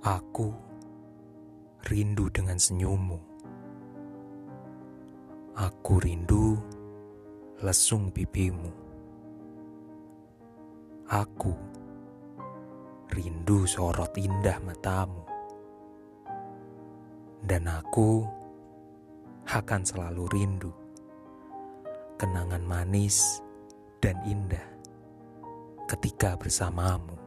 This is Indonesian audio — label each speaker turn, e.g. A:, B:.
A: Aku rindu dengan senyummu. Aku rindu lesung pipimu. Aku rindu sorot indah matamu. Dan aku akan selalu rindu kenangan manis dan indah ketika bersamamu.